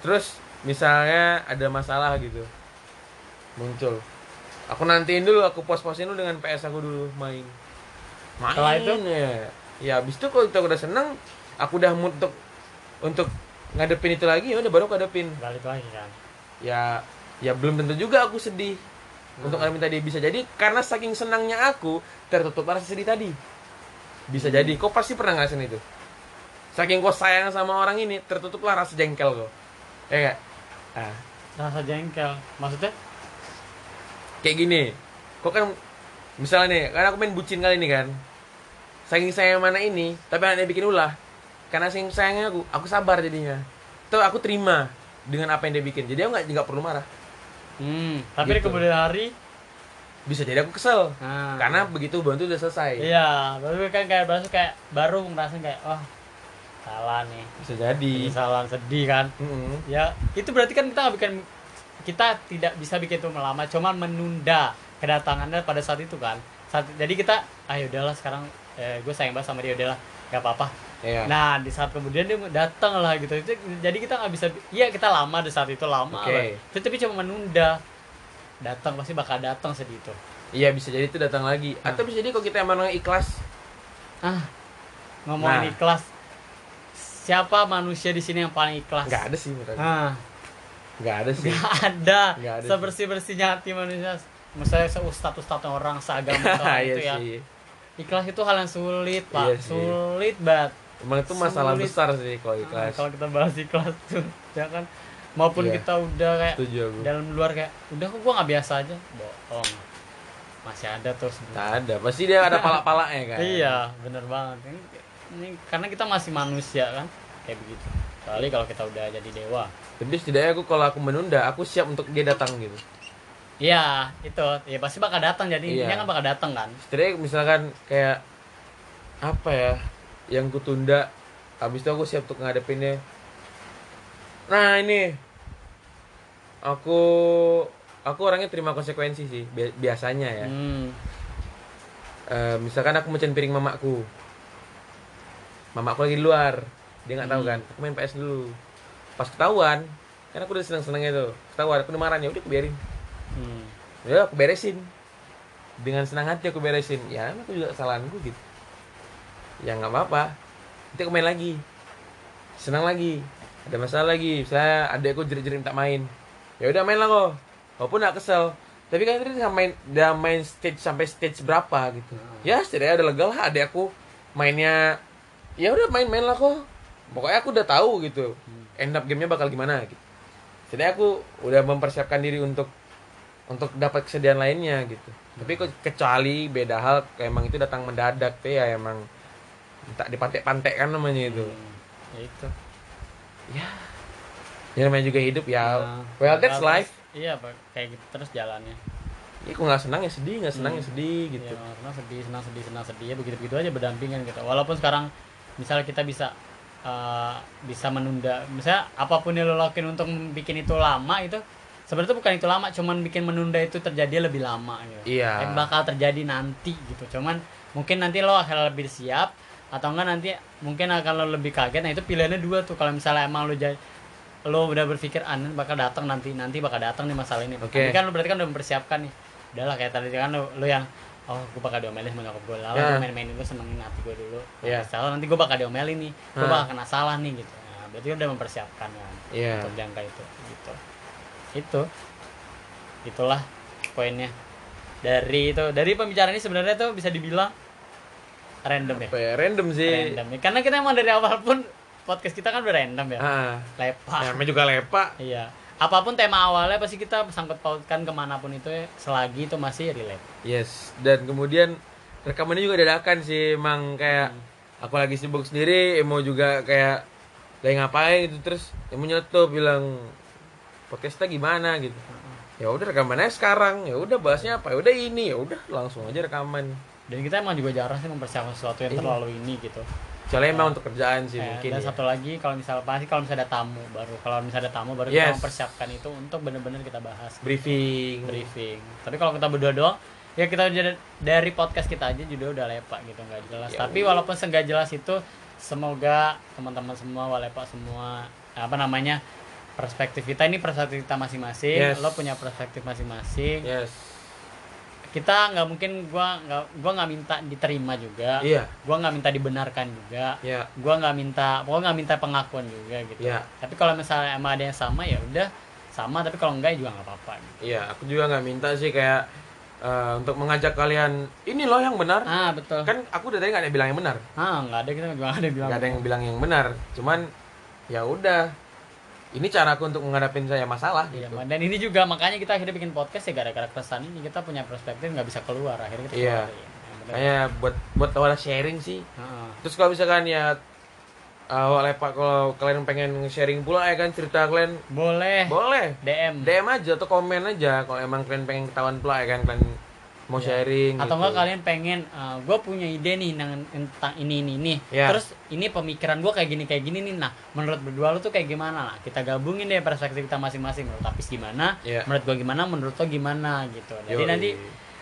Terus misalnya ada masalah gitu muncul. Aku nantiin dulu aku pos-posin dulu dengan PS aku dulu main. Main Setelah itu? ya. Ya habis itu kalau kita udah seneng aku udah mood untuk untuk ngadepin itu lagi ya udah baru aku hadepin. Balik lagi kan? Ya ya belum tentu juga aku sedih untuk Hmm. Armin tadi. Bisa jadi karena saking senangnya aku tertutup rasa sedih tadi bisa jadi. Kau pasti pernah ngerasain itu. Saking kau sayang sama orang ini tertutuplah rasa jengkel kau. Ya nggak? Ah. Rasa jengkel. Maksudnya? Kayak gini. Kau kan misalnya nih karena aku main bucin kali ini kan. Saking sayang mana ini tapi anaknya bikin ulah. Karena saking sayangnya aku aku sabar jadinya. Tuh aku terima dengan apa yang dia bikin. Jadi aku nggak nggak perlu marah. Hmm tapi di Gitu. kemudian hari bisa jadi aku kesel. Nah, karena begitu itu udah selesai. Iya baru kan kayak baru kayak baru ngerasain kayak wah salah nih. Bisa jadi. Salah sedih kan? Mm-mm. ya itu berarti kan kita nggak bikin kita tidak bisa bikin itu melama cuman menunda kedatangannya pada saat itu kan? Saat jadi kita ayo udahlah sekarang eh, gue sayang banget sama dia udahlah nggak apa-apa. Iya. nah di saat kemudian dia datang lah gitu itu jadi kita nggak bisa iya kita lama di saat itu lama lah. Itu tapi cuma menunda datang pasti bakal datang sedih itu iya bisa jadi itu datang lagi Nah. atau bisa jadi kalau kita emang orang ikhlas ah ngomongin Nah. ikhlas siapa manusia di sini yang paling ikhlas nggak ada sih menurut aku. ah nggak ada sih Gak ada. Nggak ada sih. Sebersih bersihnya hati manusia. Misalnya seustad ustad orang seagama [laughs] sama Iya itu ya. sih Ikhlas itu hal yang sulit pak. Iya sulit banget. emang itu masalah Sulit. besar sih kalau Nah, ikhlas kalau kita bahas ikhlas tuh, ya kan. Maupun Iya. kita udah kayak dalam luar kayak udah kok gua nggak biasa aja. Bohong. Masih ada nggak ada pasti dia ada palak-palaknya kan Iya, bener banget. Ini, ini karena kita masih manusia kan, kayak begitu. Kecuali kalau kita udah jadi dewa. tapi setidaknya aku kalau aku menunda aku siap untuk dia datang gitu Iya, itu. Ya pasti bakal datang. Jadi Iya. intinya kan bakal datang kan. setidaknya misalkan kayak apa ya yang ku tunda habis itu aku siap untuk ngadepinnya nah ini aku aku orangnya terima konsekuensi sih bi- biasanya ya. Hmm. Eh, misalkan aku mecahin piring mamaku mamaku lagi di luar dia nggak tahu Hmm. kan. Aku main PS dulu. Pas ketahuan kan aku udah seneng senengnya tuh ketahuan aku marah ya udah aku biarin. Hmm. ya aku beresin. Dengan senang hati aku beresin. Ya aku juga kesalahanku gitu. Ya nggak apa-apa. Nanti aku main lagi. Senang lagi. Ada masalah lagi. Saya adekku jerit-jerit minta main ya udah main lah kok. Walaupun nggak kesel. Tapi kan tadi main udah main stage sampai stage berapa gitu. Ya setidaknya udah lega lah adek aku mainnya. Ya udah main-main lah kok. Pokoknya aku udah tahu gitu end up gamenya bakal gimana gitu. Jadi aku udah mempersiapkan diri untuk untuk dapat kesediaan lainnya gitu. Tapi kok kecuali beda hal emang itu datang mendadak tuh ya emang tak dipantek-pantek kan namanya itu. Hmm, ya itu. Ya. Ya namanya juga hidup ya. Nah, well that's life. iya Pak. kayak gitu terus jalannya Ya aku nggak senang ya sedih, nggak senang ya Hmm. sedih gitu. Iya, senang sedih, senang sedih, senang sedih ya begitu begitu aja berdampingan gitu. Walaupun sekarang misalnya kita bisa eh, bisa menunda, misalnya apa pun yang lo lakuin untuk bikin itu lama itu sebenarnya bukan itu lama, cuman bikin menunda itu terjadi lebih lama gitu. Iya. Eh, bakal terjadi nanti gitu. Cuman mungkin nanti lo akan lebih siap atau enggak nanti mungkin akan lo lebih kaget. Nah itu pilihannya dua tuh. Kalau misalnya emang lo jadi lo udah berpikir anen bakal datang nanti nanti bakal datang nih masalah ini. Oke. Ini kan lo berarti kan udah mempersiapkan nih. Udahlah kayak tadi kan lo, lo yang oh gue bakal diomelin sama nyokap gue lah Ya. gue main-mainin gue senengin hati gue dulu Ya. salah nanti gue bakal diomelin nih gue bakal kena salah nih gitu nah, berarti udah mempersiapkan kan Iya. untuk jangka itu gitu itu itulah poinnya dari itu dari pembicaraan ini sebenarnya tuh bisa dibilang random ya Apa ya? Random sih. random ya karena kita emang dari awal pun podcast kita kan random ya Ah. lepas Ya, namanya juga lepa. iya apa pun tema awalnya pasti kita sangkut pautkan ke mana pun itu ya selagi itu masih relate Yes. Dan kemudian rekamannya juga dadakan sih, emang kayak aku lagi sibuk sendiri, mau juga kayak lagi ngapain gitu terus yang nyetup bilang podcastnya gimana gitu. Ya udah rekamannya sekarang, ya udah bahasnya apa? Ya udah ini, ya udah langsung aja rekaman. dan kita emang juga jarang sih mempersiapkan sesuatu yang terlalu ini gitu Soalnya emang untuk kerjaan sih Eh, mungkin. dan ya. satu lagi kalau misal pasti kalau misalnya ada tamu baru kalau misalnya ada tamu baru kita Yes. mempersiapkan itu untuk benar-benar kita bahas briefing. briefing tapi kalau kita berdua doang ya kita dari podcast kita aja juga udah lepak gitu nggak jelas Ya tapi walaupun seenggak jelas itu semoga teman-teman semua walepak semua apa namanya perspektif kita ini perspektif kita masing-masing Yes. lo punya perspektif masing-masing Yes. Kita nggak mungkin gua nggak gua nggak minta diterima juga Iya. gua nggak minta dibenarkan juga Ya. gua nggak minta pokoknya nggak minta pengakuan juga gitu Iya. tapi kalau misalnya emang ada yang sama ya udah sama tapi kalau enggak juga nggak apa-apa gitu. Iya, aku juga nggak minta sih kayak eh, untuk mengajak kalian ini loh yang benar. ah betul Kan aku dari tadi nggak ada yang bilang yang benar. ah nggak ada kita nggak ada yang bilang nggak ada yang bilang yang benar cuman ya udah ini caraku untuk menghadapin saya masalah Iya, gitu. Dan ini juga makanya kita akhirnya bikin podcast ya gara-gara keresahan ini. Kita punya perspektif nggak bisa keluar akhirnya kita Iya. bener. kayak buat buat awal sharing sih. Ah, terus kalau misalkan ya awal pak kalau kalian pengen sharing pula ya kan cerita kalian. Boleh. Boleh. DM DM aja atau komen aja kalau emang kalian pengen ketahuan pula ya kan kalian mau sharing Iya. atau gitu. enggak kalian pengen gue punya ide nih tentang ini ini ini. Ya. terus ini pemikiran gue kayak gini kayak gini nih. Nah menurut berdua lu tuh kayak gimana nah kita gabungin deh perspektif kita masing-masing. Menurut Apis gimana? Ya. menurut gue gimana? Menurut lo gimana? Gitu. Jadi Yoi. nanti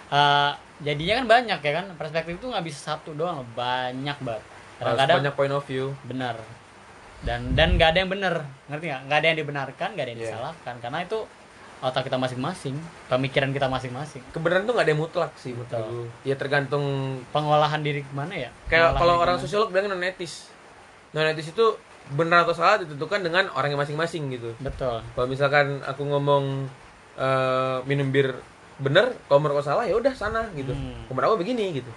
eh, jadinya kan banyak ya kan? Perspektif itu nggak bisa satu doang loh. Banyak banget. Kadang-kadang banyak point of view. Benar dan dan nggak ada yang benar ngerti nggak? Nggak ada yang dibenarkan nggak ada yang Iya. disalahkan. Karena itu otak kita masing-masing pemikiran kita masing-masing. Kebenaran tuh nggak ada yang mutlak sih Betul. ya tergantung pengolahan diri gimana ya? Kayak kalau orang sosiolog bilang non etis non etis itu benar atau salah ditentukan dengan orang yang masing-masing gitu. Betul. Kalau misalkan aku ngomong eh, minum bir bener kalau menurut salah ya udah sana gitu. Hmm. Menurut aku begini gitu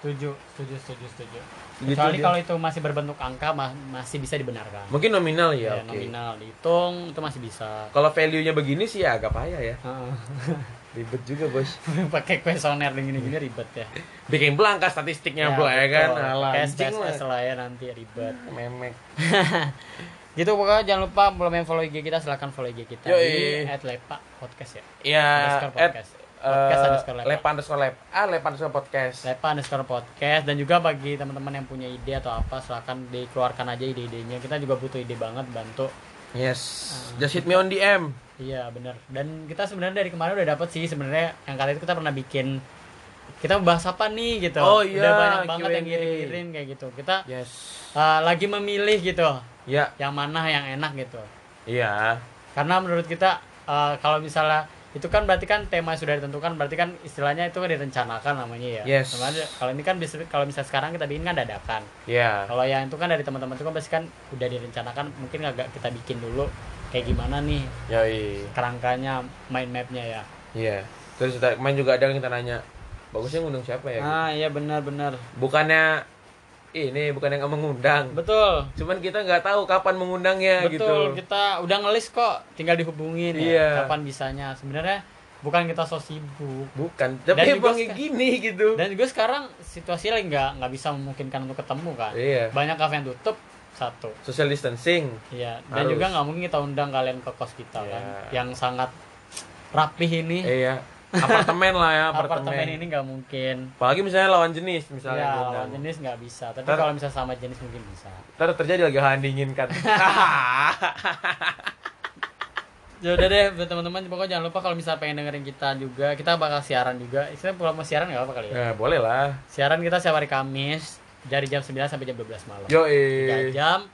setuju setuju setuju setuju. Gitu kecuali kalau itu masih berbentuk angka ma- masih bisa dibenarkan. Mungkin nominal ya, ya, oke. nominal. Dihitung itu masih bisa. Kalau value nya begini sih ya agak payah ya. [laughs] Ribet juga bos. [laughs] Pakai kuesioner gini-gini ribet ya. Bikin belangka statistiknya pula ya kan? Pakai lah. ya nanti ribet. Memek. [laughs] Gitu pokoknya jangan lupa belum yang follow IG kita silahkan follow IG kita Yoi. di @lepa podcast ya. Ya Underscore at podcast. Podcast underscore lepa. lepa underscore lep ah lepa underscore podcast lepa underscore podcast dan juga bagi teman-teman yang punya ide atau apa silahkan dikeluarkan aja ide-idenya kita juga butuh ide banget bantu yes Ah. just hit me on DM Iya benar. Dan kita sebenarnya dari kemarin udah dapet sih sebenarnya yang kali itu kita pernah bikin kita bahas apa nih gitu. Oh, iya, Udah banyak banget yang ngirim-ngirim kayak gitu. Kita yes uh, lagi memilih gitu ya yang mana yang enak gitu. iya Karena menurut kita uh, kalau misalnya itu kan berarti kan tema sudah ditentukan berarti kan istilahnya itu kan direncanakan namanya ya. Yes. Sebenarnya kalau ini kan bisa kalau misalnya sekarang kita bikin kan dadakan. ya Kalau yang itu kan dari teman-teman itu kan pasti kan udah direncanakan mungkin agak kita bikin dulu kayak gimana nih yoi kerangkanya mind mapnya ya. Iya. Terus kita- kemarin juga ada yang kita nanya, bagusnya ngundang siapa ya? Ah iya benar benar. Bukannya ini bukan yang mengundang. betul Cuman kita nggak tahu kapan mengundangnya betul gitu. kita udah ngelis kok tinggal dihubungin Iya. ya kapan bisanya sebenarnya bukan kita so sibuk Bukan, Dan tapi juga emang gini gitu. dan juga sekarang situasi lagi nggak nggak bisa memungkinkan untuk ketemu kan Iya. banyak kafe yang tutup satu Social distancing. Iya, dan Harus. juga nggak mungkin kita undang kalian ke kos kita Iya. kan, yang sangat rapih ini. Iya. Apartemen lah ya, apartemen. apartemen. ini nggak mungkin. Apalagi misalnya lawan jenis misalnya. Ya, lawan jenis nggak bisa. Tapi Ntar- kalau misalnya sama jenis mungkin bisa. Ntar terjadi lagi hal yang diinginkan. [laughs] [laughs] Ya udah deh, buat teman-teman pokoknya jangan lupa kalau misalnya pengen dengerin kita juga, kita bakal siaran juga. Istilahnya kalau mau siaran nggak apa kali ya. ya, boleh lah. Siaran kita setiap hari Kamis dari jam 9 sampai jam 12 malam. Yo, 3 jam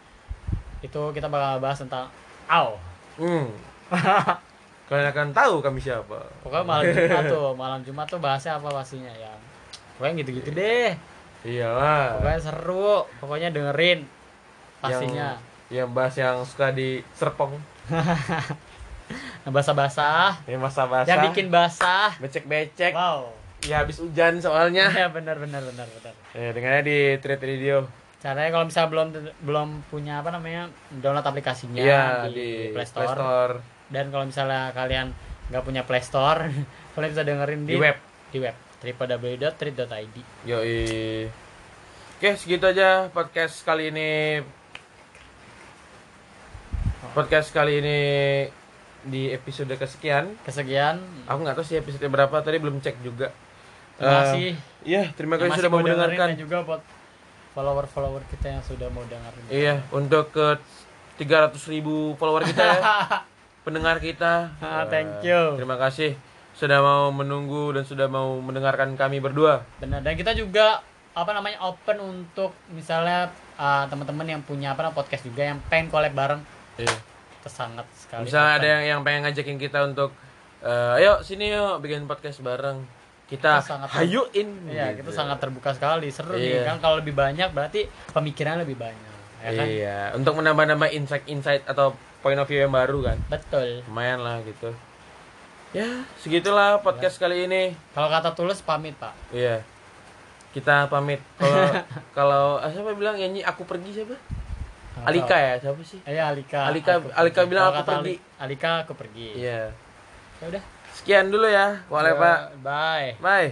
itu kita bakal bahas tentang aw. Hmm. [laughs] Kalian akan tahu kami siapa. Pokoknya malam Jumat tuh, malam Jumat tuh bahasnya apa pastinya ya. Pokoknya gitu-gitu deh. Iyalah. Pokoknya seru, pokoknya dengerin pastinya. Yang, yang bahas yang suka di Serpong. [laughs] Basah-basah, Yang masa-masa. yang bikin basah. becek-becek. Wow. Ya habis hujan soalnya. [laughs] Ya benar benar benar benar. Ya, dengarnya di Trade Radio. Caranya kalau misalnya belum belum punya apa namanya download aplikasinya Iya, di, di Play Store. Store. Dan kalau misalnya kalian nggak punya Play Store, [laughs] kalian bisa dengerin di, Di web. di web www.treat.id. Yoi. Oke, segitu aja podcast kali ini. Podcast kali ini di episode kesekian. Kesekian. Aku nggak tahu sih episode berapa tadi belum cek juga. Terima Eh, kasih Iya, terima kasih sudah mau mendengarkan. dan juga buat follower-follower kita yang sudah mau dengerin. Iya, untuk ke 300 ribu follower kita ya, [laughs] pendengar kita. Ah, Eh, thank you. Terima kasih sudah mau menunggu dan sudah mau mendengarkan kami berdua. Benar. Dan kita juga apa namanya open untuk misalnya ah, teman-teman yang punya apa namanya, podcast juga yang pengen collab bareng. Iya. Sangat sekali. Misalnya open. ada yang yang pengen ngajakin kita untuk eh, ayo sini yuk bikin podcast bareng. Kita, Kita sangat- hayuin. Iya, gitu. kita sangat terbuka sekali. Seru nih Iya. kan kalau lebih banyak berarti pemikiran lebih banyak. Ya kan? Iya, untuk menambah-nambah insight-insight atau point of view yang baru kan. Betul. Lumayan lah gitu. Ya, segitulah podcast kali ini. Kalau kata tulus pamit, Pak. Iya. Kita pamit. Kalau [laughs] kalau ah, siapa bilang nyanyi aku pergi siapa? Nggak Alika tahu. ya, siapa sih? Iya, Alika. Alika- aku Alika pergi. bilang Kalau aku pergi. Ali- Alika aku pergi. Iya. Ya udah. Sekian dulu ya. Boleh, Ya, Pak. Bye. Bye.